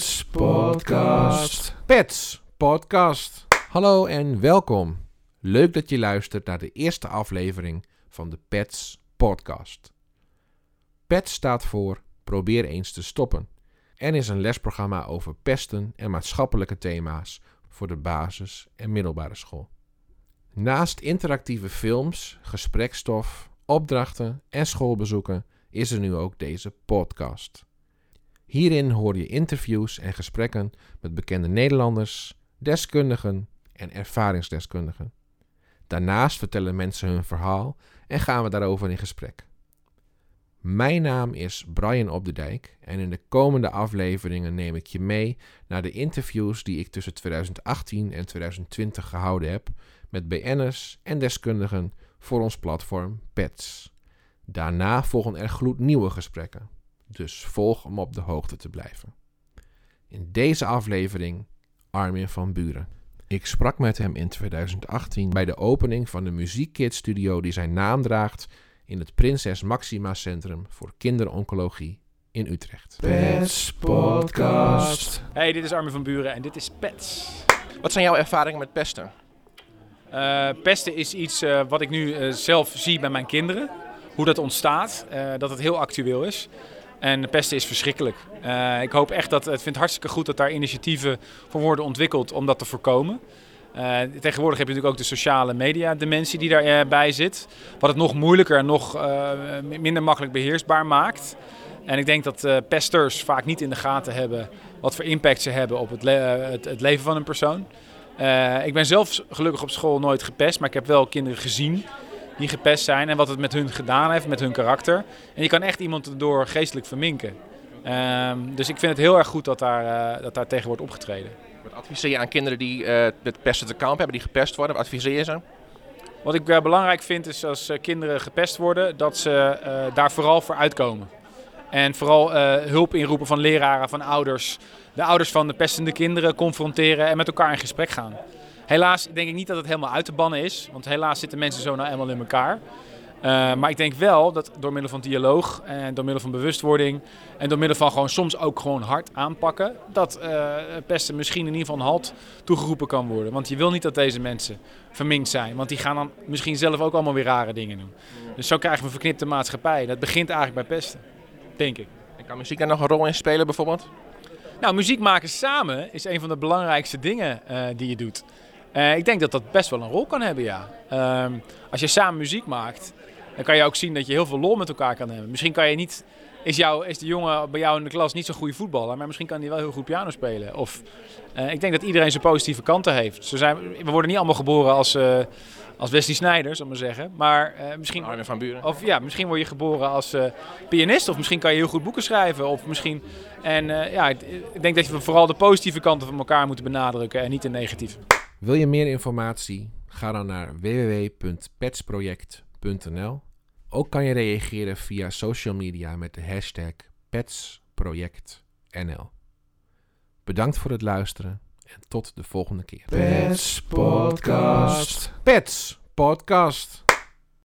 Pets Podcast. Pets Podcast. Hallo en welkom. Leuk dat je luistert naar de eerste aflevering van de Pets Podcast. Pets staat voor Probeer eens te stoppen en is een lesprogramma over pesten en maatschappelijke thema's voor de basis- en middelbare school. Naast interactieve films, gesprekstof, opdrachten en schoolbezoeken is er nu ook deze podcast. Hierin hoor je interviews en gesprekken met bekende Nederlanders, deskundigen en ervaringsdeskundigen. Daarnaast vertellen mensen hun verhaal en gaan we daarover in gesprek. Mijn naam is Brian Op de Dijk en in de komende afleveringen neem ik je mee naar de interviews die ik tussen 2018 en 2020 gehouden heb met BN'ers en deskundigen voor ons platform PETS. Daarna volgen er gloednieuwe gesprekken, dus volg om op de hoogte te blijven. In deze aflevering Armin van Buren. Ik sprak met hem in 2018 bij de opening van de Muziekkids Studio die zijn naam draagt in het Prinses Maxima Centrum voor Kinderoncologie in Utrecht. Pets Podcast. Hey, dit is Armin van Buren en dit is Pets. Wat zijn jouw ervaringen met pesten? Uh, pesten is iets uh, wat ik nu uh, zelf zie bij mijn kinderen. Hoe dat ontstaat, dat het heel actueel is. En pesten is verschrikkelijk. ik hoop echt dat, het vind hartstikke goed dat daar initiatieven voor worden ontwikkeld om dat te voorkomen. Uh, tegenwoordig heb je natuurlijk ook de sociale media dimensie die daarbij zit. Wat het nog moeilijker en nog uh, minder makkelijk beheersbaar maakt. En ik denk dat uh, pesters vaak niet in de gaten hebben wat voor impact ze hebben op het, het, het leven van een persoon. ik ben zelf gelukkig op school nooit gepest, maar ik heb wel kinderen gezien die gepest zijn en wat het met hun gedaan heeft, met hun karakter. En je kan echt iemand erdoor geestelijk verminken. Ehm, dus ik vind het heel erg goed dat daar, dat daar tegen wordt opgetreden. Wat adviseer je aan kinderen die uh, met pesten te kamp hebben, die gepest worden? Wat adviseer je ze? Wat ik uh, belangrijk vind is als kinderen gepest worden, dat ze daar vooral voor uitkomen. En vooral hulp inroepen van leraren, van ouders. De ouders van de pestende kinderen confronteren en met elkaar in gesprek gaan. Helaas denk ik niet dat het helemaal uit te bannen is, want helaas zitten mensen zo nou eenmaal in elkaar. Uh, maar ik denk wel dat door middel van dialoog en door middel van bewustwording en door middel van gewoon soms ook gewoon hard aanpakken, dat uh, pesten misschien in ieder geval een halt toegeroepen kan worden. Want je wil niet dat deze mensen verminkt zijn, want die gaan dan misschien zelf ook allemaal weer rare dingen doen. Dus zo krijgen we een verknipte maatschappij. Dat begint eigenlijk bij pesten, denk ik. En kan muziek daar nog een rol in spelen bijvoorbeeld? Nou, muziek maken samen is een van de belangrijkste dingen uh, die je doet. Ik denk dat dat best wel een rol kan hebben, ja. Ehm, als je samen muziek maakt, dan kan je ook zien dat je heel veel lol met elkaar kan hebben. Misschien kan je niet, is, jou, is de jongen bij jou in de klas niet zo'n goede voetballer, maar misschien kan hij wel heel goed piano spelen. Of uh, ik denk dat iedereen zijn positieve kanten heeft. Zo zijn, we worden niet allemaal geboren als, uh, als Wesley Sneijder, zal ik maar zeggen. Maar uh, misschien. Arne van Buren. Of ja, misschien word je geboren als pianist. Of misschien kan je heel goed boeken schrijven. Of misschien. En ja, ik, ik denk dat we vooral de positieve kanten van elkaar moeten benadrukken en niet de negatieve. Wil je meer informatie? Ga dan naar www.petsproject.nl ook kan je reageren via social media met de hashtag PetsProjectNL. Bedankt voor het luisteren en tot de volgende keer. Pets Podcast. Pets Podcast.